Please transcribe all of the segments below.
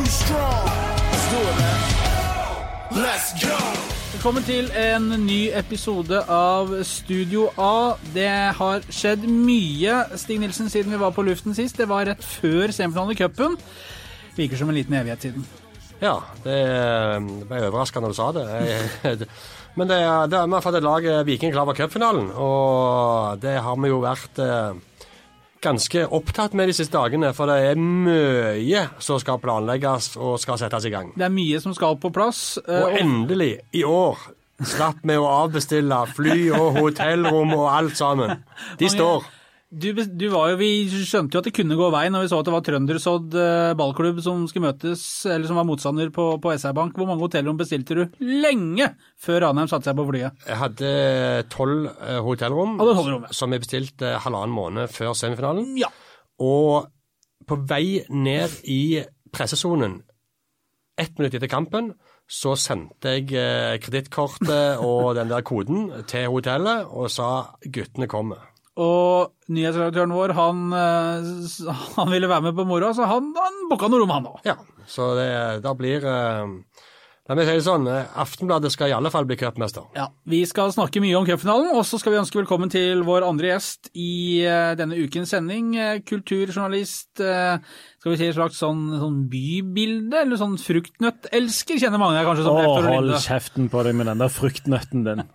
too strong. Let's do it, man. Let's go. Velkommen til en ny episode av Studio A. Det har skjedd mye, Stig Nilsen, siden vi var på luften sist. Det var rett før semifinalen i cupen. Virker som en liten evighet siden. Ja, det det ble overraskende når du sa det. Men det, det, vi har fått et lag Viking klar for cupfinalen, og det har vi jo vært eh, ganske opptatt med de siste dagene. For det er mye som skal planlegges og skal settes i gang. Det er mye som skal på plass. eh, Og endelig, i år, slapp vi å avbestille fly og hotellrom og alt sammen. De står. Du, du var jo, Vi skjønte jo at det kunne gå veien når vi så at det var Trøndersodd eh, ballklubb som skulle møtes, eller som var motstander på, på SR Bank. Hvor mange hotellrom bestilte du lenge før Ranheim satte seg på flyet? Jeg hadde tolv eh, hotellrom som jeg bestilte halvannen måned før semifinalen. Ja. Og på vei ned i pressesonen, ett minutt etter kampen, så sendte jeg eh, kredittkortet og den der koden til hotellet og sa guttene kommer. Og nyhetsredaktøren vår, han, eh, han ville være med på moroa, så han, han booka noe rom, han òg. Ja, så det da blir eh, La meg si det sånn, eh, Aftenbladet skal i alle fall bli cupmester. Ja, vi skal snakke mye om cupfinalen, og så skal vi ønske velkommen til vår andre gjest i eh, denne ukens sending. Kulturjournalist, skal vi si et slags sånn, sånn bybilde, eller sånn fruktnøttelsker, kjenner mange deg kanskje som Å, hold kjeften på deg med den der fruktnøtten din.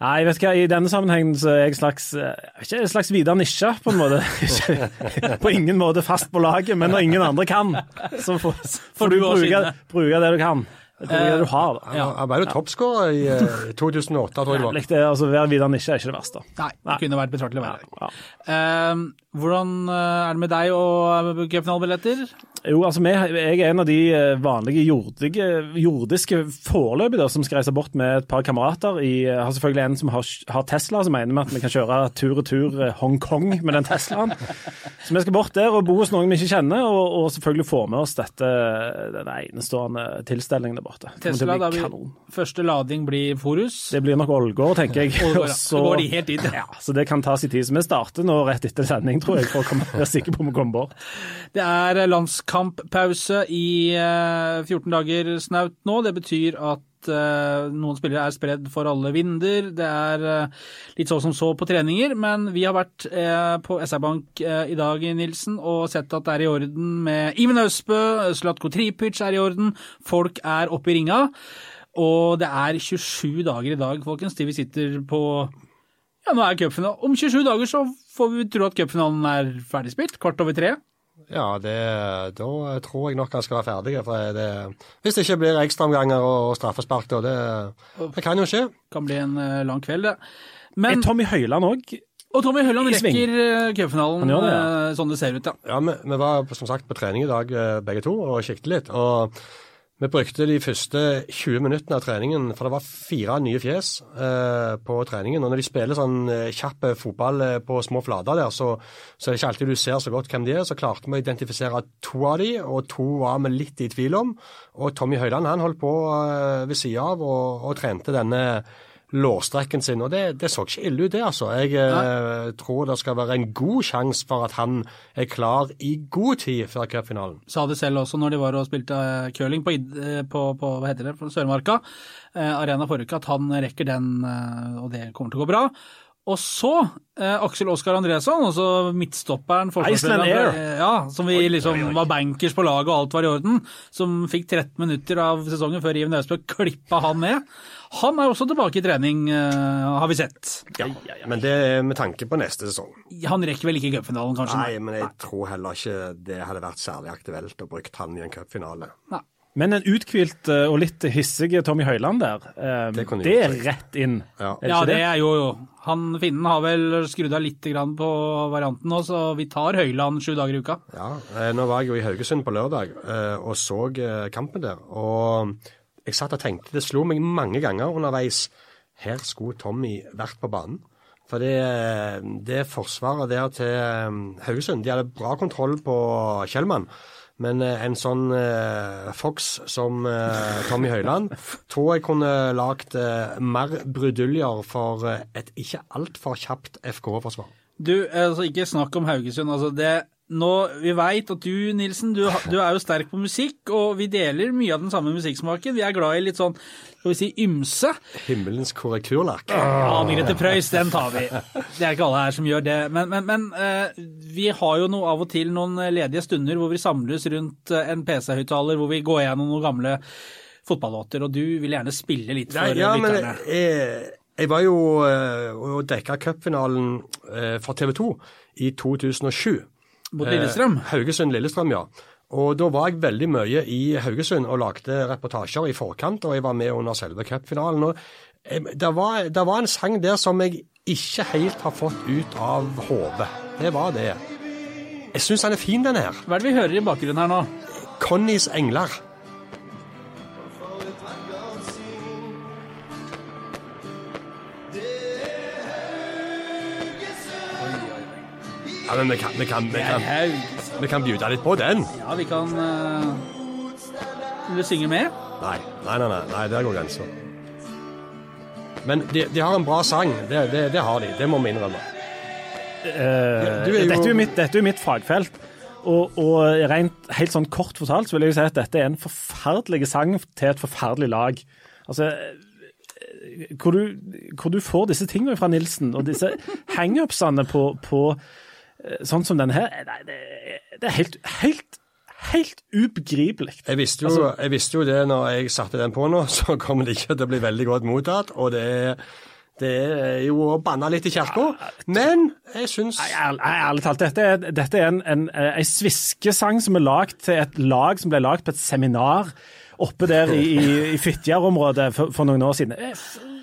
Nei, vet du hva, i denne sammenhengen så er jeg slags, eh, ikke en slags Vidar Nisja, på en måte. Ikke, på ingen måte fast på laget, men når ingen andre kan, så får, får du bruke, bruke det du kan. Bruke det du har. da. Han, han var jo toppskårer i eh, 2008, tror jeg det var. Jævlig, det, altså, Være Vidar Nisje er ikke det verste. Nei, det kunne vært betraktelig verre. Ja. Eh, hvordan eh, er det med deg og eh, cupfinalebilletter? Jo, altså, jeg er en av de eh, vanlige jordige, jordiske foreløpig som skal reise bort med et par kamerater. Jeg har selvfølgelig en som har, har Tesla, som mener med at vi kan kjøre tur og tur eh, Hongkong med den Teslaen. Så vi skal bort der og bo hos noen vi ikke kjenner, og, og selvfølgelig få med oss dette, den enestående tilstelningen til Tesla, da vil første lading bli Forus. Det blir nok Ålgård, tenker jeg. Olgård, Så går de helt dit, ja. Så det kan ta sin tid. Så vi starter nå rett etter sending, tror jeg, for å være sikker på om vi kommer bort. Det er landskamppause i eh, 14 dager snaut nå. Det betyr at eh, noen spillere er spredd for alle vinder. Det er eh, litt så som så på treninger, men vi har vært eh, på SR Bank i dag, Nilsen, og sett at det er i orden med Iven Austbø, Slatko Tripic er i orden, folk er oppe i ringa. Og det er 27 dager i dag, folkens, til vi sitter på ja, nå er cupfinalen. Om 27 dager så får vi tro at cupfinalen er ferdigspilt, kvart over tre. Ja, det, da tror jeg nok han skal være ferdig. For det, hvis det ikke blir ekstraomganger og straffespark, da. Det, det kan jo skje. kan bli en eh, lang kveld, det. Er Tommy Høiland òg og Tommy Høiland rekker uh, cupfinalen ja. eh, sånn det ser ut, ja. Ja, vi, vi var som sagt på trening i dag eh, begge to og kikket litt. og vi brukte de første 20 minuttene av treningen, for det var fire nye fjes eh, på treningen. Og når de spiller sånn eh, kjapp fotball eh, på små flater der, så, så er det ikke alltid du ser så godt hvem de er. Så klarte vi å identifisere to av de, og to var vi litt i tvil om. Og Tommy Høiland han holdt på eh, ved sida av og, og trente denne lårstrekken sin, og det, det så ikke ille ut, det, altså. Jeg eh, tror det skal være en god sjanse for at han er klar i god tid før cupfinalen. Sa det selv også når de var og spilte eh, curling på, eh, på, på hva heter det, på Sørmarka, eh, arena forrige uke, at han rekker den, og det kommer til å gå bra. Og så eh, Aksel Oskar Andresson, altså midtstopperen Iceland Air. Ja, som vi liksom var bankers på laget og alt var i orden, som fikk 13 minutter av sesongen før Iven Austbø klippa han ned. Han er også tilbake i trening, eh, har vi sett. Ja, Men det er med tanke på neste sesong. Han rekker vel ikke cupfinalen, kanskje? Nei, men jeg tror heller ikke det hadde vært særlig aktuelt å bruke han i en cupfinale. Men en uthvilt eh, og litt hissig Tommy Høiland der, eh, Det det er rett inn. Ja. Er det Ja, det det? er jo jo. Han Finnen har vel skrudd av litt på varianten nå, så vi tar Høyland sju dager i uka. Ja, eh, Nå var jeg jo i Haugesund på lørdag eh, og så eh, kampen der. Og jeg satt og tenkte, det slo meg mange ganger underveis, her skulle Tommy vært på banen. For det, det forsvaret der til Haugesund, de hadde bra kontroll på Kjellmann. Men eh, en sånn eh, Fox som eh, Tommy Høiland tror jeg kunne lagd eh, mer bruduljer for eh, et ikke altfor kjapt FK-forsvar. Du, altså ikke snakk om Haugesund. altså det nå, Vi veit at du, Nilsen, du, du, er jo sterk på musikk, og vi deler mye av den samme musikksmaken. Vi er glad i litt sånn, skal vi si, ymse. Himmelens korrekturlakk. Ja, Grete Preus, den tar vi. Det er ikke alle her som gjør det. Men, men, men uh, vi har jo noe, av og til noen ledige stunder hvor vi samles rundt eh, en PC-høyttaler, hvor vi går gjennom noen gamle fotballåter, og du vil gjerne spille litt for ja, lytterne. Men, jeg, jeg var jo og dekka cupfinalen for TV 2 i 2007. Mot Lillestrøm? Eh, Haugesund-Lillestrøm, ja. Og Da var jeg veldig mye i Haugesund og lagde reportasjer i forkant, og jeg var med under selve cupfinalen. og det var, det var, en sang der som jeg ikke helt har fått ut av hodet. Det var det. Jeg syns den er fin, den her. Hva er det vi hører i bakgrunnen her nå? Connys engler. Ja, men vi kan, vi kan, vi kan, vi kan bjude litt på den. Ja, vi kan uh... Vil du synge med? Nei, nei, nei, nei, nei der går grensa. Men de, de, har en bra sang. Det, det, det, har de. Det må vi innrømme. Uh, er jo... dette, er mitt, dette, er jo mitt, fagfelt. Og, og, rent helt sånn kort fortalt så vil jeg si at dette er en forferdelig sang til et forferdelig lag. Altså hvor du, hvor du får disse tingene fra Nilsen, og disse hangupsene på, på Eh, sånn som denne her, nei, det, det, er helt, helt, helt ubegripelig. Jeg visste, jo, altså, jeg visste jo det når jeg satte den på nå, så kommer det ikke til å bli veldig godt mottatt. Og det er, det er jo å banne litt i kirka, men jeg syns Ærlig talt, dette dette er en, en, en sviskesang som er lagd til et lag som ble lagd på et seminar oppe der i, i, i Fitjar-området for, for, noen år siden.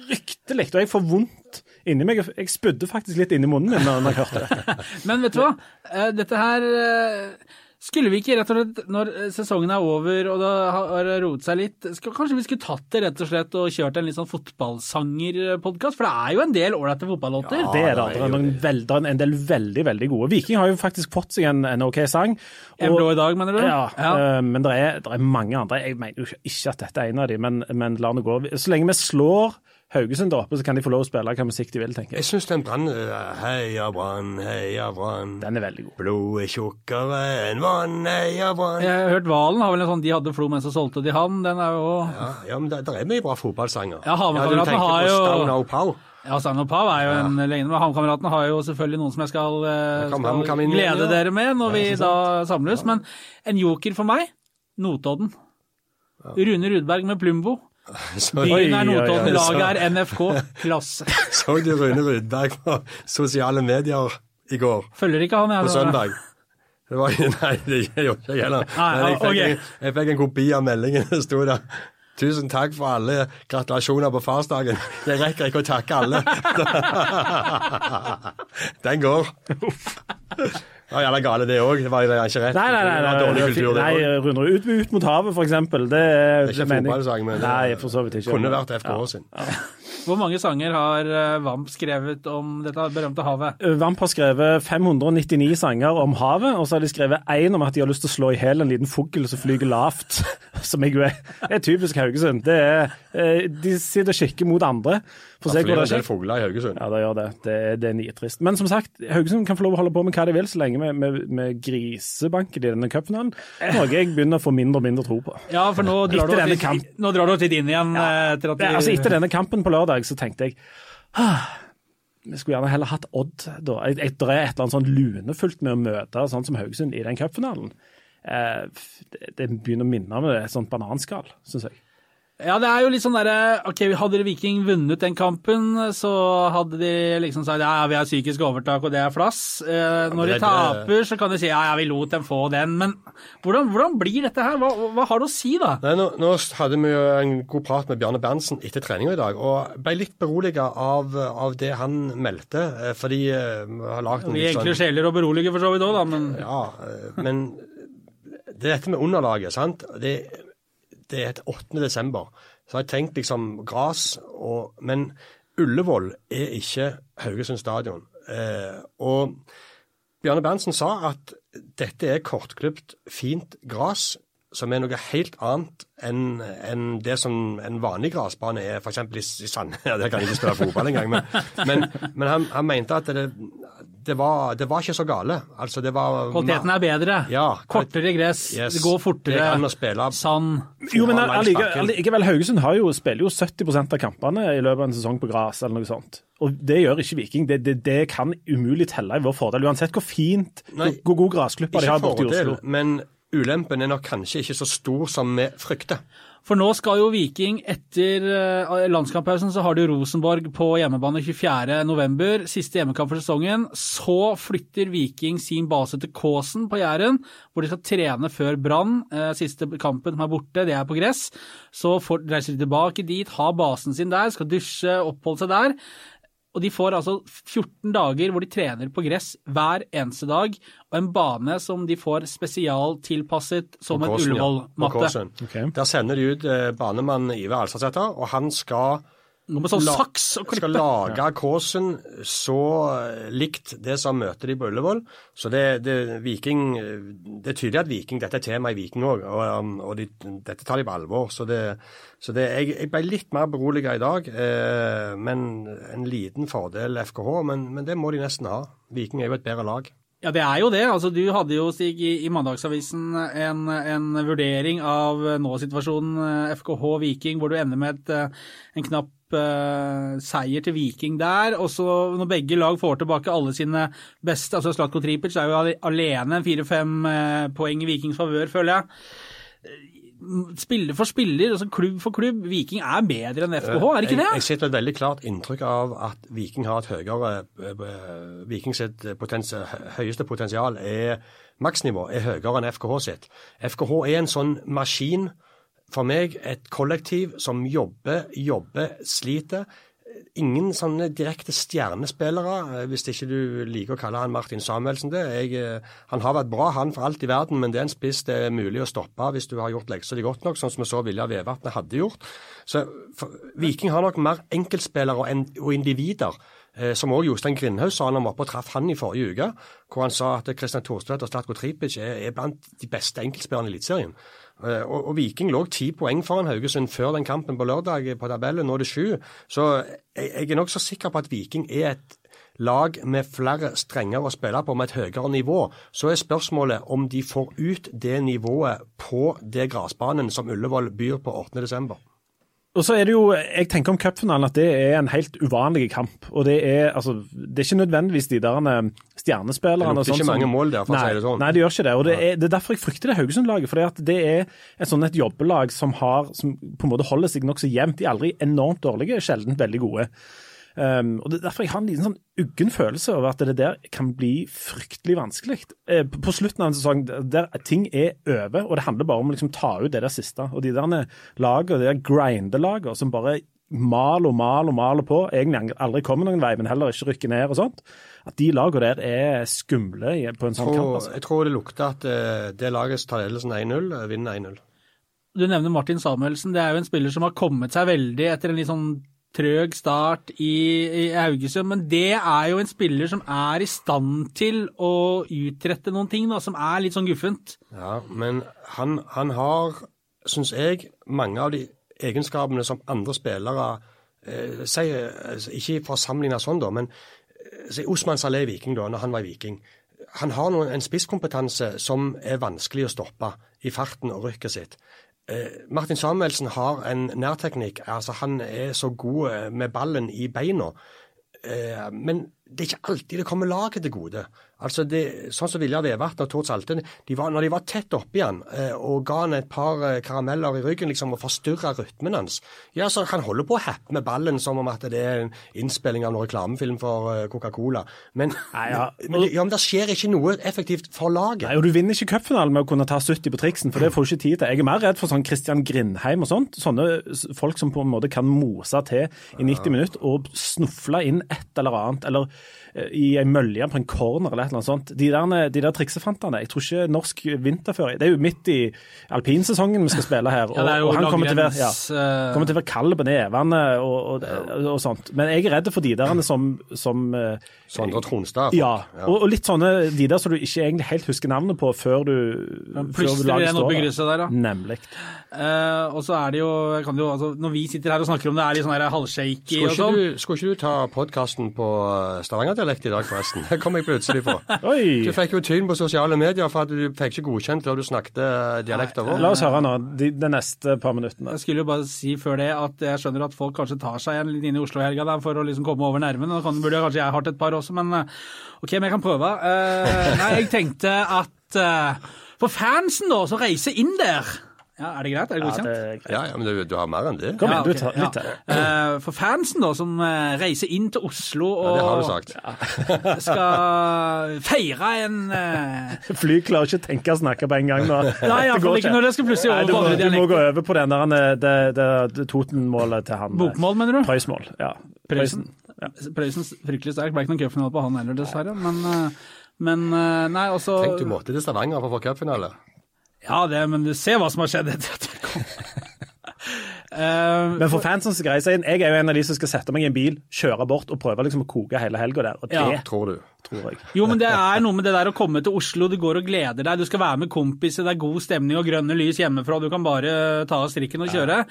Fryktelig, og jeg får vondt inni meg. Jeg spydde faktisk litt inni munnen min når jeg hørte det. Men vet du hva? Eh, dette her eh, skulle vi ikke rett og slett, når sesongen er over og det har roet seg litt, kanskje vi skulle tatt det rett og slett og kjørt en litt sånn fotballsangerpodkast? For det er jo en del ålreite fotballåter. Ja, det er det. Det er noen veld, en del veldig, veldig gode. Viking har jo faktisk fått seg en, en OK sang. Og, en blå i dag, mener du? Ja, ja. Uh, men det er, det er, mange andre. Jeg mener jo ikke at dette er en av dem, men, men la det gå. Så lenge vi slår Haugesund der oppe, så kan de få lov å spille hva musikk de vil, tenker jeg. Jeg syns den Brann Heia Brann, heia Brann. Den er veldig god. Blod er tjukkere enn vann, heia Brann. Jeg har hørt Valen har vel en sånn De hadde Flo, men så solgte de han. Den er jo Ja, ja men det, det er mye bra fotballsanger. Ja, Hamar-kameratene ja, har jo Stone og Pau. Ja, Stein og Pav er jo ja. en legende. Men Hamkameratene har jo selvfølgelig noen som jeg skal, eh, skal kom glede ja. dere med når vi da samles. Men en joker for meg, Notodden. Rune Rudberg med Plumbo. Byen er Notodden, laget er NFK. Klasse. Så du Rune Rudberg på sosiale medier i går? Følger ikke han, jeg. På søndag. Det var, nei, det gjorde ikke jeg heller. Jeg fikk, okay. en, jeg fikk en kopi av meldingen. Det sto der Tusen takk for alle gratulasjoner på farsdagen. Jeg rekker ikke å takke alle. Den går. Ja, jævla gale det òg. Det var ikke rett. Nei, nei, nei. nei, dårlig kultur, det òg. ut, ut, ut, mot havet, for eksempel. Det, det er ikke fotballsang, men det nei, for så vidt ikke. kunne vært FK ja. sin. Ja. Hvor mange sanger har eh, Vamp skrevet om dette berømte havet? Eh, Vamp har skrevet 599 sanger om havet, og så har de skrevet én om at de har lyst til å slå i hjel en liten fugl som flyger lavt. Som jeg jo er, er typisk Haugesund. Det er, eh, de sitter og kikker mot andre. For ja, for det er en del fugler i Haugesund. Ja, det gjør det. Det, det er nitrist. Men som sagt, Haugesund kan få lov å holde på med hva de vil, så lenge vi, vi, vi grisebanker i denne cupfinalen. Noe jeg begynner å få mindre og mindre tro på. Ja, for nå drar, du nå drar, du litt, inn igjen. Ja. De... altså, etter denne kampen på lørdag så tenkte jeg ah, vi skulle gjerne heller hatt Odd da. Det er et eller annet sånn lunefullt med å møte sånn som Haugesund i den cupfinalen. Eh, det, det begynner å minne om et sånt bananskall, syns jeg. Ja, det er jo litt sånn derre Ok, hadde Viking vunnet den kampen, så hadde de liksom sagt ja, vi har psykisk overtak, og det er flass. Eh, når de taper, så kan de si ja, ja, vi lot dem få den. Men hvordan, hvordan blir dette her? Hva, hva, har det å si, da? Nei, nå, nå, hadde vi jo en god prat med Bjarne Berntsen etter treninga i dag, og ble litt beroliga av, av, det han meldte. Eh, fordi uh, vi har lagd en Vi er enkle sånn, sjeler og berolige for så vidt òg, da, men Ja, men det er dette med underlaget, sant. Det det er et 8. desember. Så har jeg tenkt liksom gress, men Ullevål er ikke Haugesund stadion. Eh, og Bjarne Berntsen sa at dette er kortklipt, fint gress som er noe helt annet enn en det som en vanlig gressbane er, f.eks. i Sandnes. Ja, der kan jeg ikke spille fotball engang. Men, men, men han, han, mente at det, det var, det var ikke så gale. Altså, det var Kvaliteten er bedre. Ja, Kortere gress, Yes. det går fortere. Det spille Sand. Jo, men allikevel, Haugesund har jo, spiller jo 70% av kampene i løpet av en sesong på gress, eller noe sånt. Og det gjør ikke Viking. Det, det, det kan umulig telle i vår fordel, uansett hvor fint, Nei, hvor god gressklipper de har borte i Oslo. men ulempen er nok kanskje ikke så stor som vi frykter. For nå skal jo Viking etter eh, landskamppausen, så har de Rosenborg på hjemmebane 24.11. Siste hjemmekamp for sesongen. Så flytter Viking sin base til Kåsen på Jæren, hvor de skal trene før Brann. Eh, Siste kampen som er borte, det er på gress. Så reiser de tilbake dit, har basen sin der, skal dusje, oppholde seg der. Og de får altså 14 dager hvor de trener på gress hver eneste dag, og en bane som de får spesialtilpasset som en. Ullevål-matte. Ja. Okay. Der sender de ut eh, banemann Ive Alstadsæter, og han skal Gå med sånn La- saks og klippe. skal lage Kåsen så eh, likt det som møter de på Ullevål. Så det, det, Viking, eh, det er tydelig at Viking, dette er tema i Viking òg, og, um, og de, dette tar de på alvor. Så, det, så det, jeg, jeg ble litt mer beroliget i dag, eh, men en liten fordel FKH. Men, men det må de nesten ha. Viking er jo et bedre lag. Ja, det er jo det. Altså, du hadde jo, Stig, i, i Mandagsavisen en, en vurdering av nå-situasjonen FKH Viking, hvor du ender med et, eh, en knapp uh, seier til Viking der. Og så når begge lag får tilbake alle sine beste altså Slatko Tripic er jo alene en fire-fem eh, poeng i Vikings favør, føler jeg. Eh, Spiller for spiller, altså klubb for klubb. Viking er bedre enn FKH, er det ikke det? jeg sitter med et veldig klart inntrykk av at Viking har et høyere eh, eh, Viking sitt potens, høyeste potensial er maksnivå er høyere enn FKH sitt. FKH er en sånn maskin, for meg et kollektiv som jobber, jobber, sliter. Ingen sånne direkte stjernespillere, eh, hvis ikke du liker å kalle han Martin Samuelsen det. Jeg, eh, han har vært bra, han, for alt i verden, men det er en spiss det er mulig å stoppe hvis du har gjort leksa di godt nok, sånn som vi så Vilja Vevatnet hadde gjort. Så for, Viking har nok mer enkeltspillere enn- og individer. Eh, som òg Jostein Grindhaug sa han om oppe og traff han i forrige uke, hvor han sa at Kristian Thorstvedt og Slatko Tripic er, er blant de beste enkeltspillerne i Eliteserien. Eh, Og, og Viking lå ti poeng foran Haugesund før den kampen på lørdag på tabellen, nå er det sju. Så jeg, jeg er nokså sikker på at Viking er et lag med flere strenger å spille på, med et høyere nivå. Så er spørsmålet om de får ut det nivået på det gressbanen som Ullevål byr på 8.12. Og så er det jo, jeg tenker om cupfinalen at det er en helt uvanlig kamp. og Det er altså, det er ikke nødvendigvis de der eh, stjernespillerne. Det lukter sånn ikke mange som- mål der, for å nei, si det sånn. Nei, det gjør ikke det. og Det er, det er derfor jeg frykter det Haugesund-laget. for Det er et sånn et jobbelag som, har, som på en måte holder seg nokså jevnt. De er aldri enormt dårlige, sjelden veldig gode. Um, og Det er derfor jeg har en liten sånn uggen følelse over at det der kan bli fryktelig vanskelig. Uh, på slutten av en sesong der ting er over, og det handler bare om å liksom ta ut det der siste. Og de der lagene, de der grinder-lagene som bare maler og maler og maler på, egentlig aldri kommer noen vei, men heller ikke rykker ned og sånt, at de lagene der er skumle på en sånn kamp. Altså. jeg tror det lukter at eh, det laget som tar ledelsen 1-0, eh, vinner 1-0. Du nevner Martin Samuelsen. Det er jo en spiller som har kommet seg veldig etter en litt sånn trøg start i, i Haugesund. Men det er jo en spiller som er i stand til å utrette noen ting, da, som er litt sånn guffent. Ja, men han, han har, syns jeg, mange av de egenskapene som andre spillere eh, sier, altså, Ikke for å sammenligne sånn, da, men eh, si Osman Saleh Viking, da, når han var Viking. Han har noen, en spisskompetanse som er vanskelig å stoppe i farten og rykket sitt. Eh, Martin Samuelsen har en nærteknikk. altså Han er så god eh, med ballen i beina. Eh, men det er ikke alltid det kommer laget til gode. Altså det, sånn som Vilja Vevatn og Tord Salten de var, når de var tett oppi han eh, og ga han et par eh, karameller i ryggen liksom, og forstyrra rytmen hans Ja, så Han holder på å happe med ballen som om at det er en innspilling av en reklamefilm for eh, Coca-Cola. Men, ja. men, ja, men det skjer ikke noe effektivt for laget. Nei, og Du vinner ikke cupfinalen med å kunne ta 70 på triksen, for det får du ikke tid til. Jeg er mer redd for sånn Christian Grindheim og sånt. Sånne folk som på en måte kan mose til i 90 minutter og snufle inn et eller annet, eller i ei mølje på en corner eller et eller annet sånt. De der, de der triksefantene, jeg tror ikke norsk vinterføre Det er jo midt i alpinsesongen vi skal spille her, og, Ja, det og han kommer til være, ja, kommer til å være kald på nevene og, og, og, sånt. Men jeg er redd for de der som, som eh, Sondre Tronstad. ja, og, og litt sånne de der som du ikke egentlig helt husker navnet på før du lager plystrer igjen opp står i der. krysset der, da. Nemlig. Uh, og så er det jo, kan jo altså, Når vi sitter her og snakker om det er litt sånn halvshaky og sånn skulle ikke du ta podkasten på eh, Stavanger dialekt i dag, forresten. Det kom jeg plutselig på. Oi! Du fikk jo tyn på sosiale medier for at du fikk ikke godkjent før du snakket dialekt over, vår. La oss høre nå, de, de neste par minuttene. Jeg skulle jo bare si før det at jeg skjønner at folk kanskje tar seg en litt inn i Oslo i helga der for å liksom komme over nerven. Da kan, burde kanskje jeg hatt et par også, men eh, OK, men jeg kan prøve. Uh, nei, jeg tenkte at uh, for fansen da, som reiser inn der ja, Er det greit? Er det Ja, godkjent? det er greit. Ja, ja, men du, du har mer enn det. Kom igjen, Ja, du tar litt til. Eh, For fansen da, som eh, reiser inn til Oslo Ja, det har du og sagt. skal feire en uh... Fly klarer ikke å tenke og snakke på en gang nå. Nei, Det for ikke når det skal plutselig Nei, du, må, du må gå over på den der det, det, det, det Toten-målet til han. eh, Bokmål, mener du? Prøysmål. Ja. Prøysen. Ja. Prøysen fryktelig sterk. Ble ikke noen cupfinale på han heller, dessverre. Men, eh, men eh, nei, også Tenk du måtte til Stavanger for å få cupfinale. Ja, det, men du ser hva som har skjedd etter at jeg kom. Uh, Men for fansen som greier seg inn, jeg er jo en av de som skal sette meg i en bil, kjøre bort og prøve liksom å koke hele helga der. Og det Ja. Tror du. tror jeg. Jo, men det er noe med det der å komme til Oslo, du går og gleder deg, du skal være med kompiser, det er god stemning og grønne lys hjemmefra, du kan bare ta av strikken og kjøre.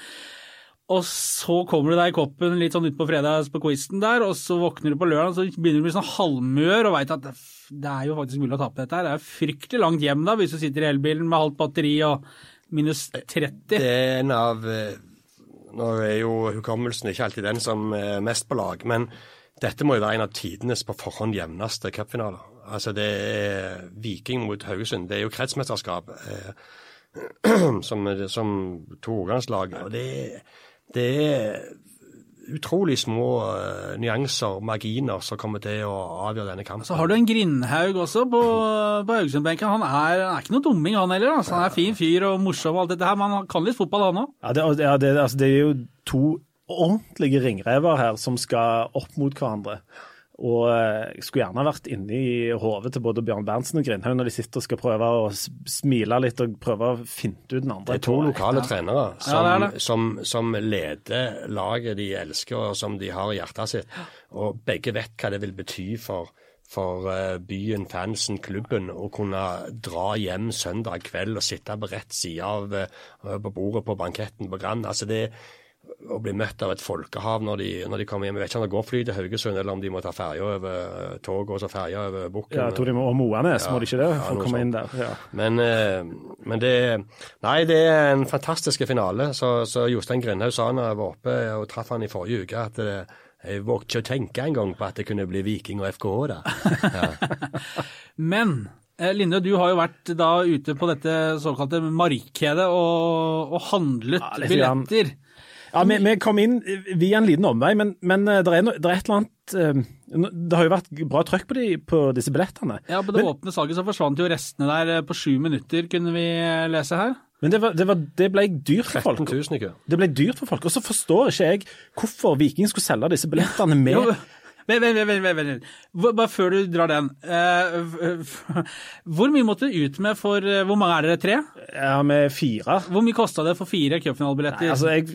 Og så kommer du deg i koppen litt sånn utpå fredags på quizen der, og så våkner du på lørdag, og så begynner du å bli sånn halvmør og veit at det er jo faktisk mulig å tape dette her. Det er fryktelig langt hjem da, hvis du sitter i elbilen med halvt batteri og minus 30. Det er en av eh, Nå er jo hukommelsen ikke alltid den som er mest på lag, men dette må jo være en av tidenes på forhånd jevneste cupfinaler. Altså det er Viking mot Haugesund. Det er jo kretsmesterskap eh, som, som toogangslag. Og det, det er utrolig små uh, nyanser, marginer, som kommer til å avgjøre denne kampen. Så har du en Grindhaug også på, på Haugesund-benken. Han, er- han er ikke noe dumming, han heller. Altså. Han er fin fyr og morsom og alt dette her, men han kan litt fotball, han òg. Ja, det, ja, det, altså, det er jo to ordentlige ringrever her som skal opp mot hverandre. Og eh, jeg skulle gjerne vært inne i hodet til både Bjørn Berntsen og Grindhaug når de sitter og skal prøve å smile litt og prøve å finne ut den andre. Det er to lokale trenere Ja, som, det er det. som, som leder laget de elsker og som de har i hjertet sitt. Og begge vet hva det vil bety for, for eh, byen, fansen, klubben å kunne dra hjem søndag kveld og sitte på rett side av eh, på bordet på banketten på Grand. Altså det å bli møtt av et folkehav når de, når de kommer hjem. Jeg vet ikke om det går fly til Haugesund, eller om de må ta ferja over eh, toget og så ferja over Bukken. Ja, jeg tror de må, og Moanes, må de ikke det, Ja, for å komme sånn. inn der. Ja. Men, eh, men det Nei, det er en fantastisk finale. Så, så Jostein Grindhaug sa da jeg var oppe og traff han i forrige uke, at det, jeg vågte ikke å tenke engang på at det kunne bli Viking og FKH der. Men Linde, du har jo vært da ute på dette såkalte markedet og, og handlet Ja, billetter. Ja, vi, vi kom inn via en liten omvei, men, men det, er no, det er et eller annet eh, Det har jo vært bra trøkk på, de, på disse billettene. Ja, På det Men- åpne salget så forsvant jo restene der eh, på sju minutter, kunne vi lese her. Men det, var, det, var, det ble dyrt for 13 folk. 000 i. Det ble dyrt for folk. Og så forstår ikke jeg hvorfor Viking skulle selge disse billettene med Vent, vent, vent. Bare før du drar den. Eh, Hvor mye måtte du ut med for eh, Hvor mange er dere? Tre? Ja, med fire. Hvor mye kosta det for fire cupfinalebilletter? Altså, jeg,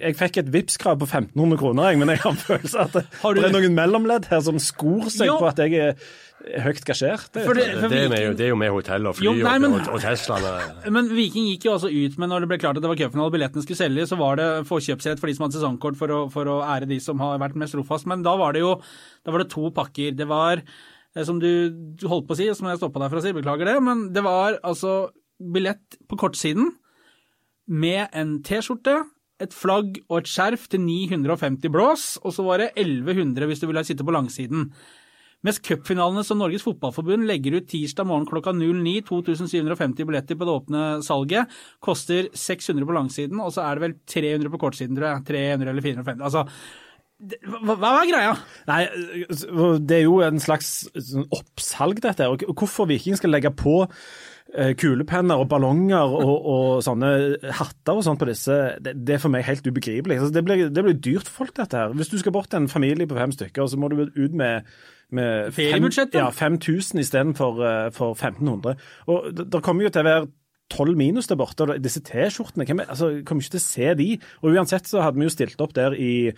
jeg fikk et Vipps-krav på 1500 kroner, jeg, men jeg har en følelse at det, Har du- det er noen mellomledd her som skor seg Jo. på at jeg er høyt gasjert. Det, det- Det, det, er det er jo med hotell og fly Jo, nei, men- og, og, Teslaene. Men Viking gikk jo altså ut med, når det ble klart at det var cupfinale og billettene skulle selges, så var det forkjøpsrett for de som hadde sesongkort for å, for å ære de som har vært mest trofast. Men da var det jo da var det to pakker. Det var, eh, som du, du holdt på å si, som jeg stoppa deg for å si, beklager det, men det var altså billett på kortsiden med en T-skjorte, et flagg og et skjerf til 950 blås, og så var det 1100 hvis du ville sitte på langsiden. Mens cupfinalene som Norges Fotballforbund legger ut tirsdag morgen klokka 09, 2750 billetter på det åpne salget, koster 600 på langsiden, og så er det vel 300 på kortsiden, tror jeg. 300 eller 450. Altså, hva, er greia? Nei, det er jo en slags sånn oppsalg, dette. og Hvorfor Viking skal legge på kulepenner og ballonger og, og sånne hatter og sånt på disse, det, det er for meg helt ubegripelig. Altså, det, blir, det blir dyrt for folk, dette her. Hvis du skal bort til en familie på fem stykker, så må du ut med med Feriebudsjettet? Fem, ja, 5000 istedenfor uh, for 1500. Og det, det kommer jo til å være tolv minus der borte. og Disse T-skjortene altså, Kommer ikke til å se de. Og uansett så hadde vi jo stilt opp der i,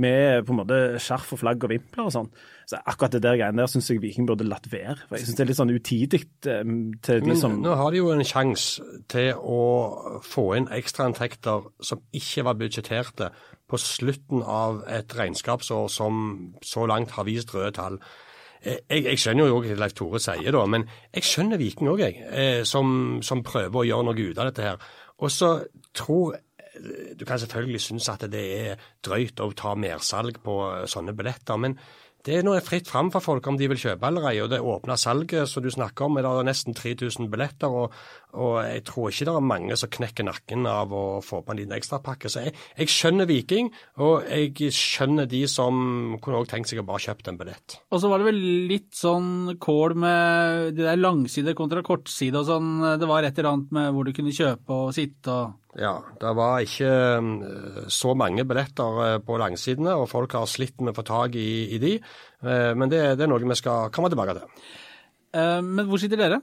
med på en måte skjerf og flagg og vimpler og sånn. Så akkurat det der greiene der syns jeg Viking burde latt være. For Jeg syns det er litt sånn utidig eh, til de Men som nå har de jo en sjanse til å få inn ekstrainntekter som ikke var budsjetterte på slutten av et regnskapsår som så langt har vist røde tall. Eh, Jeg, jeg skjønner jo òg hva Leif Tore sier, da, men jeg skjønner Viking òg, jeg. eh, Som, som prøver å gjøre noe ut av dette her. Og så tror Du kan selvfølgelig synes at det er drøyt å ta mersalg på eh, sånne billetter, men det er nå fritt fram for folk om de vil kjøpe eller. Og det åpna salget som du snakker om, er det nesten 3000 billetter. Og, og jeg tror ikke det er mange som knekker nakken av å få på en liten ekstrapakke. Så jeg, jeg skjønner Viking, og jeg skjønner de som kunne også tenkt seg å bare kjøpt en billett. Og så var det vel litt sånn kål med de der langside kontra kortside og sånn. Det var et eller annet med hvor du kunne kjøpe og sitte og Ja, det var ikke eh, så mange billetter eh, på langsidene, og folk har slitt med å få tak i, i de. Eh, Men det, det er noe vi skal komme tilbake til. Men hvor sitter dere?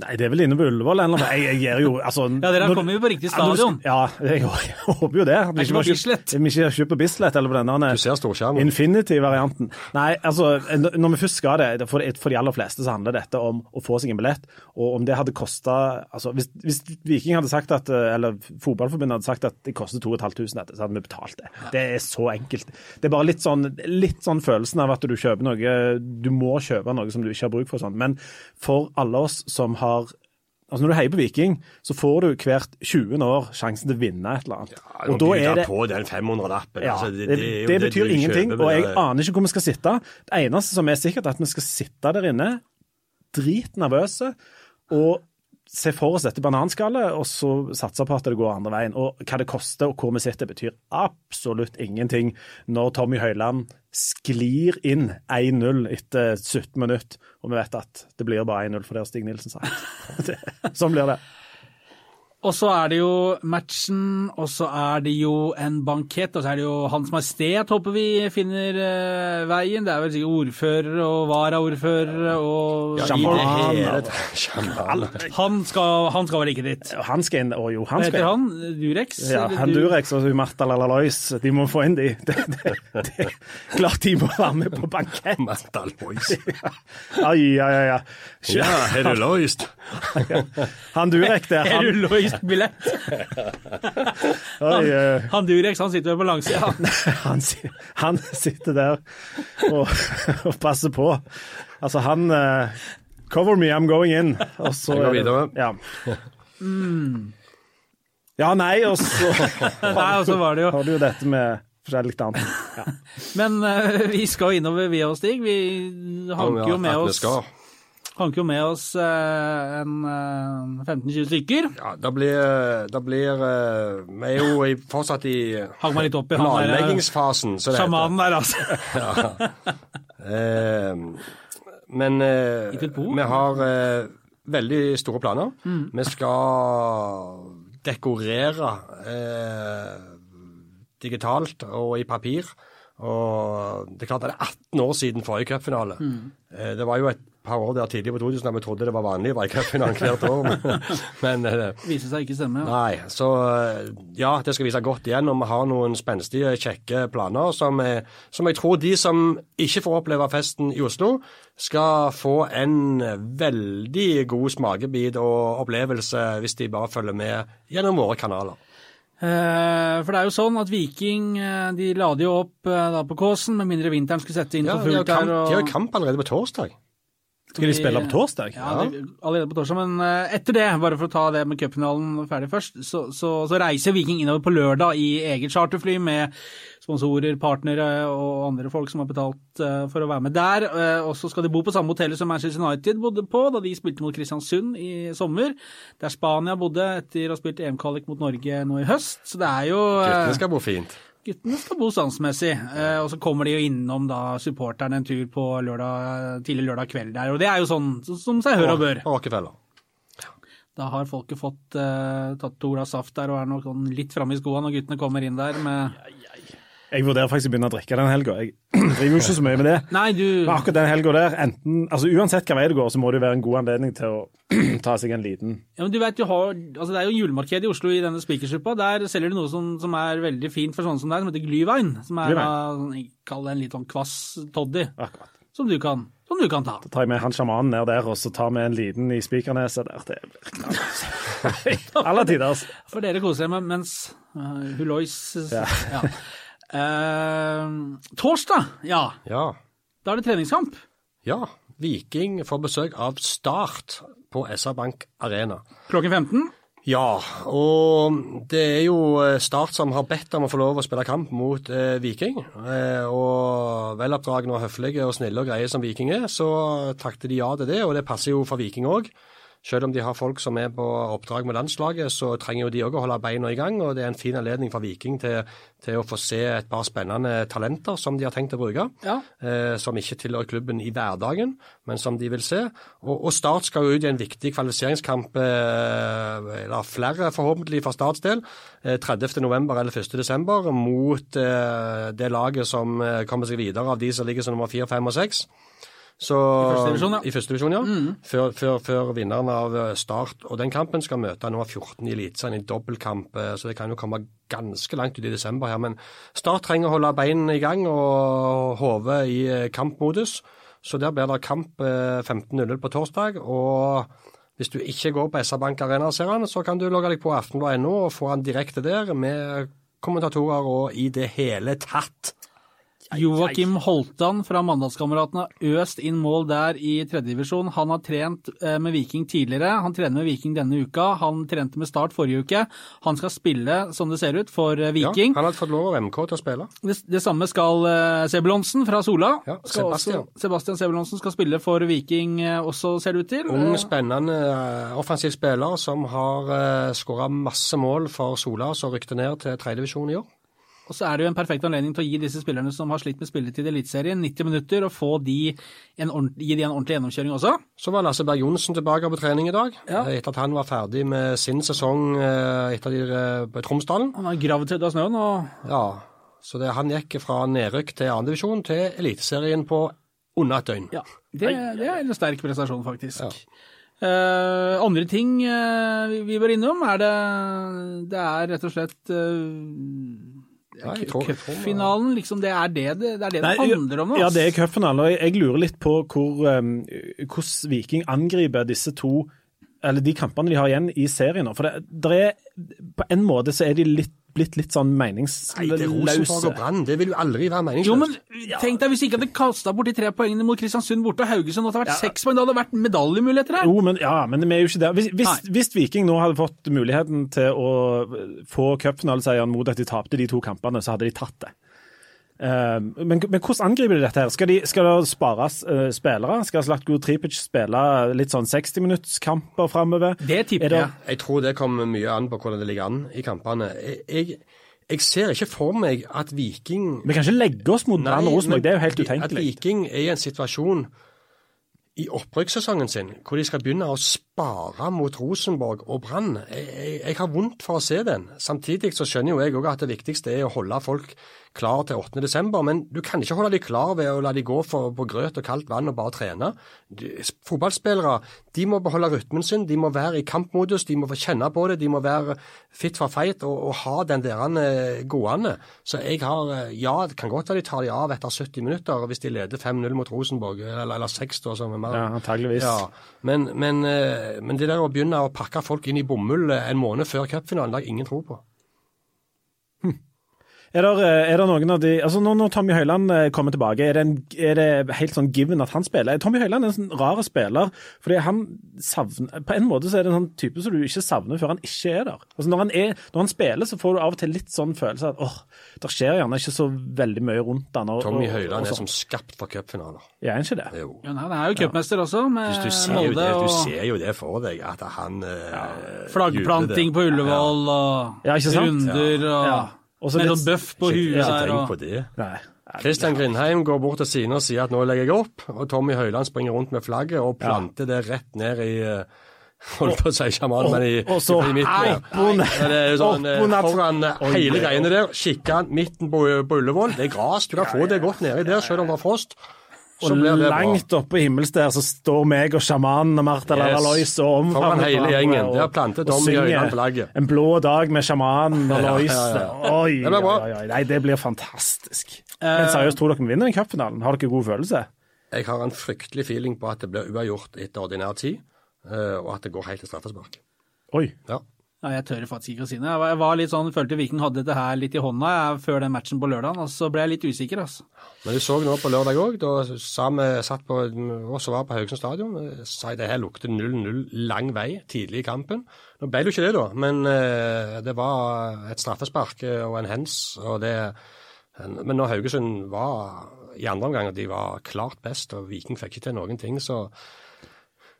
Nei, det er vel inne på Ullevål eller. Jeg, jeg gir jo altså, Ja, dere når- kommer jo på riktig stadion. Ja, jeg, jeg håper jo det. Vi ikke på Bislett. Vi ikke kjøpt på Bislett eller på denne Du ser storskjermen. Infinity-varianten. Nei, altså, når vi først skal det, for, for de aller fleste så handler dette om å få seg en billett. Og om det hadde kosta altså, hvis, hvis Viking hadde sagt at, eller Fotballforbundet hadde sagt at det koster 2500 dette, så hadde vi betalt det. Det er så enkelt. Det er bare litt sånn, litt sånn følelsen av at du kjøper noe Du må kjøpe noe som du ikke har bruk for. Sånn. Men for alle oss som har Altså Når du heier på Viking, så får du hvert 20. år sjansen til å vinne et eller annet. Ja, og da er det på den 500-lappen. ja, altså, det, det, det, det, betyr ingenting, og jeg aner ikke hvor vi skal sitte. Det eneste som er sikkert, er at vi skal sitte der inne, dritnervøse, og se for oss dette bananskallet, og så satse på at det går andre veien. Og hva det koster og hvor vi sitter, betyr absolutt ingenting når Tommy Høiland sklir inn 1-0 etter 17 minutter, og vi vet at det blir bare 1-0 for har Stig Nilsen. Det- Sånn blir det. Og så er det jo matchen, og så er det jo en bankett, og så er det jo Hans Majestet håper vi finner uh, veien. Det er vel sikkert ordfører og varaordfører og Ja, i Champagne. det hele tatt. Han, skal, han skal vel ikke dit? Han skal inn, og jo, han skal heter han? Durex? Ja, han Durex og Martha Lalalois. de må få inn de. Det, det, det, klart de må være med på bankett. Martha Lois. Ja, ja, ja. ja. Ja, har du løst? Han Durek der, Er han, du løst billett? oi, eh, Han Durex han sitter på langsida. han, han sitter der og, og passer på. Altså, han eh, Cover me, I'm going in. Og så Jeg går er videre. Ja. ja, nei, og så Nei, og så var det jo har du jo dette med forskjellig annet. Ja. Men uh, vi skal innover, vi og Stig. Vi hanker jo med oss. Hanker jo med oss eh, en eh, 15-20 stykker. Ja, det blir, det blir eh, Vi er jo i, fortsatt i i eh, planleggingsfasen, så det heter. Sjamanen der, altså. Eh, men eh, vi har eh, veldig store planer. Mm. Vi skal dekorere eh, digitalt og i papir. Og det er klart det er 18 år siden forrige cupfinale. Mm. Eh, Det var jo et par år der tidlig på 2000 da vi trodde det var vanlig cupfinalen hvert år. Men, det eh, Viser seg ikke stemme. Ja. Nei, så eh, ja, det skal vise godt igjen. Og vi har noen spenstige, kjekke planer som, eh, som jeg tror de som ikke får oppleve festen i Oslo, skal få en veldig god smakebit og opplevelse hvis de bare følger med gjennom våre kanaler. For det er jo sånn at Viking de lader jo opp da på Kåsen, med mindre vinteren skulle sette inn for fullt Ja, de har jo kamp allerede på torsdag. Skal de spille på torsdag? Ja, det, allerede på torsdag. Men eh, etter det, bare for å ta det med cupfinalen ferdig først, så, så, så reiser Viking innover på lørdag i eget charterfly med sponsorer, partnere og andre folk som har betalt eh, for å være med der. Eh, og så skal de bo på samme hotellet som Manchester United bodde på da de spilte mot Kristiansund i sommer. Der Spania bodde etter å ha spilt EM-kvalik mot Norge nå i høst. Så det er jo Guttene skal bo fint. Guttene skal bo standsmessig, eh, og så kommer de jo innom da supporterne en tur på lørdag, tidlig lørdag kveld der. Og det er jo sånn så- som seg hør og bør. Og Rockefeller. Da har folket fått eh, tatt to glass saft der og er nok sånn litt framme i skoene når guttene kommer inn der med Jeg vurderer faktisk å begynne å drikke den helga. Jeg driver jo ikke så mye med det. Nei, du Men akkurat den helga der, enten, altså uansett hva vei det går, så må det jo være en god anledning til å ta seg en liten Ja, men du vet, du har, altså Det er jo julemarked i Oslo i denne spikersuppa. Der selger de noe som, som er veldig fint for sånne som deg, som heter glyvein. Som er da, Glühwein. kall det en litt sånn kvass toddy, Akkurat. som du kan, som du kan ta. tar jeg med han sjamanen ned der, og så tar vi en liten i spikerneset der. Det blir knall. Alle tider. altså. For dere koser dere med mens uh, Hulois Ja. ja. Eh, torsdag, ja. Ja. Da er det treningskamp. ja. Viking får besøk av Start på SR Bank Arena. Klokken 15. Ja, og det er jo eh, Start som har bedt om å få lov å spille kamp mot eh, Viking. Eh, og veloppdragne og høflige og snille og greie som Viking er, så takter de ja til det, og det passer jo for Viking òg. Selv om de har folk som er på oppdrag med landslaget, så trenger jo de òg å holde beina i gang. Og det er en fin anledning for Viking til, til å få se et par spennende talenter som de har tenkt å bruke. Ja. Eh, som ikke tilhører klubben i hverdagen, men som de vil se. Og, og Start skal jo ut i en viktig kvalifiseringskamp, eh, eller flere forhåpentlig for Starts del, eh, 30.11. eller 1.12. mot eh, det laget som eh, kommer seg videre av de som ligger som nummer 4, 5 og 6. Så, I første divisjon, ja. I første divisjon, ja. Før, før, før vinneren av eh, Start. Og den kampen skal møte nummer 14 i Eliteserien i dobbeltkamp, eh, så det kan jo komme ganske langt ut i desember her. Men Start trenger å holde beina i gang og hodet i eh, kampmodus. Så der blir det kamp eh, 15.00 på torsdag. og hvis du ikke går på SR Bank Arena ser han, så kan du logge deg på aftenblad.no og få han direkte der med kommentatorer og i det hele tatt. Joakim Holtan fra Mandalskameratene har øst inn mål der i tredjedivisjon. Han har trent eh, med Viking tidligere. Han trener med Viking denne uka. Han trente med Start forrige uke. Han skal spille, som det ser ut, for eh, Viking. Ja, han har fått lov av MK til å spille. Det, det samme skal uh, Sebulonsen fra Sola. Ja, Sebastian. Også, Sebastian Sebulonsen skal spille for Viking eh, også, ser det ut til. Ung, Eh, spennende eh, offensiv spiller som har skåra masse mål for Sola, som rykte ned til tredjedivisjon i år. Og så er det jo en perfekt anledning til å gi disse spillerne som har slitt med spilletid i Eliteserien, 90 minutter, og få de en gi de en ordentlig gjennomkjøring også. Så var Lasse Berg Johnsen tilbake på trening i dag, Ja. eh, etter at han var ferdig med sin sesong eh, etter de, eh, på Tromsdalen. Han har gravd ut av snøen og Ja, så det, han gikk fra nedrykk til andredivisjon til Eliteserien på under et døgn. Ja, det, det er en sterk prestasjon, faktisk. Ja. Uh, andre ting uh, vi, vi bør innom, er det Det er rett og slett uh, Cupfinalen, liksom. Det er det det, det, er det, det handler om Altså. Ja, det er cupfinalen. Og jeg, jeg lurer litt på hvor, um, hvordan Viking angriper disse to eller de kampene de har igjen i serien. For det, det er, på en måte så er de litt, blitt litt sånn Nei, det er Rosenborg meningsløse. og Brann. Det vil jo aldri være meningsløst. Jo, men tenk deg hvis ikke hadde kasta bort de tre poengene mot Kristiansund borte og Haugesund, og det hadde vært seks poeng, da hadde det vært medaljemuligheter her. Jo, men, ja, men vi er jo ikke der. Hvis, hvis, hvis Viking nå hadde fått muligheten til å få cupfinaleseieren mot at de tapte de to kampene, så hadde de tatt det. Eh, men, men hvordan angriper de dette? her? Skal, de, skal det spares uh, spillere? Skal Slatko Tripic spille litt sånn 60-minuttskamper framover? Det tipper Er det- jeg. Jeg tror det kommer mye an på hvordan det ligger an i kampene. Jeg, jeg, jeg ser ikke for meg at Viking Vi kan ikke legge oss mot Brann Rosenborg, det er jo helt utenkelig. At. Viking er i en situasjon i opprykkssesongen sin hvor de skal begynne å spare mot Rosenborg og Brann. Jeg, jeg, jeg har vondt for å se den. Samtidig så skjønner jo jeg òg at det viktigste er å holde folk klar til 8. desember, men du kan ikke holde dem klar ved å la dem gå for, på grøt og kaldt vann og bare trene. De, fotballspillere de må beholde rytmen sin, de må være i kampmodus, de må få kjenne på det, de må være fit for fight og, og ha den der eh, gående. Så jeg har eh, Ja, det kan godt være de tar dem av etter 70 minutter hvis de leder 5-0 mot Rosenborg, eller, eller 6 da, som er mer Ja, antageligvis. ja, men, men, eh, men det der å begynne å pakke folk inn i bomull eh, en måned før cupfinalen, det har ingen tro på. Er det, er det noen av de altså Når, når Tommy Høiland eh, kommer tilbake, er det, en, er det helt sånn given at han spiller? Tommy Høiland er en sånn rar spiller. fordi han savner, På en måte så er det en sånn type som du ikke savner før han ikke er der. Altså Når han, er, når han spiller, så får du av og til litt sånn følelse at åh, det skjer gjerne ikke så veldig mye rundt han. Og, Tommy og- Høiland er sånn. som skapt for cupfinaler. Er han ikke det? Jo. Ja, han er jo cupmester også, med Du ser, jo Molde det, du ser jo det for deg, at han ja, flaggplanting på Ullevål og Ja, ikke sant? runder og Ja. Og så med litt- sånn bøff på Ikke, huet ikke der. tenk Og, på det. Nei. Kristian Grindheim går bort til sine og sier at nå legger jeg opp, og Tommy Høiland springer rundt med flagget og planter det rett ned i, eh, Holdt på å si sjaman, men i, og så i midten. Ja, det er sånn, eh, foran eh, hele oi, greiene der, kikker midten på, på Ullevål. Det er gras, du kan få det godt nedi der selv om det er frost. Og langt oppe i himmels der så står meg og sjamanen og Martha Yes. Lalalois og omfavner hele gjengen. og- har plantet om i øynene. En blå dag med sjamanen og Lois. ja, ja. Oi, Det blir bra. oi, oi. Nei, det blir fantastisk. Eh, Men seriøst, tror dere vi vinner den cupfinalen? Har dere god følelse? Jeg har en fryktelig feeling på at det blir uavgjort etter ordinær tid, eh, og at det går helt til straffespark. Oi. Ja. Nei, jeg tør faktisk ikke å si det. Jeg var, litt sånn, følte Viking hadde dette her litt i hånda før den matchen på lørdag, og så ble jeg litt usikker. altså. Men du så nå på lørdag òg, da vi satt på oss var på Haugesund stadion, eh, sa det her lukter 0-0 lang vei tidlig i kampen. Nå ble det jo ikke det, da, men eh, det var et straffespark eh, og en hens. og det Men når Haugesund var i andre omgang, de var klart best, og Viking fikk ikke til noen ting, så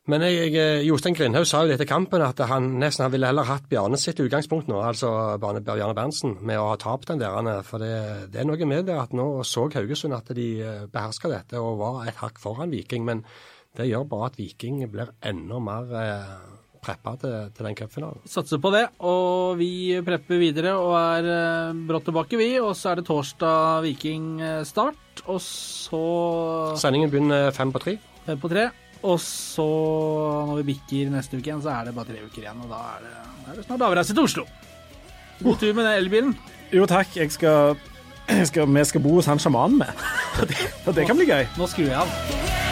men jeg, jeg, Jostein Grindhaug sa jo etter kampen at han nesten han ville heller hatt Bjarne sitt utgangspunkt nå, altså Bjarne, Bjarne Berntsen, med å ha tapt den der. For det, det er noe med det at nå så Haugesund at de beherska dette og var et hakk foran Viking. Men det gjør bare at Viking blir enda mer eh, preppa til, til den cupfinalen. Satser på det, og vi prepper videre og er eh, brått tilbake, vi. Og så er det torsdag Viking-start, og så Sendingen begynner fem på tre. fem på tre. Og så, når vi bikker neste uke igjen, så er det bare tre uker igjen, og da er det, da er det snart avreise til Oslo. God tur med den elbilen. Jo takk, jeg skal, jeg skal, vi skal bo hos han sjamanen med. Det, det kan bli gøy. Nå skrur jeg av.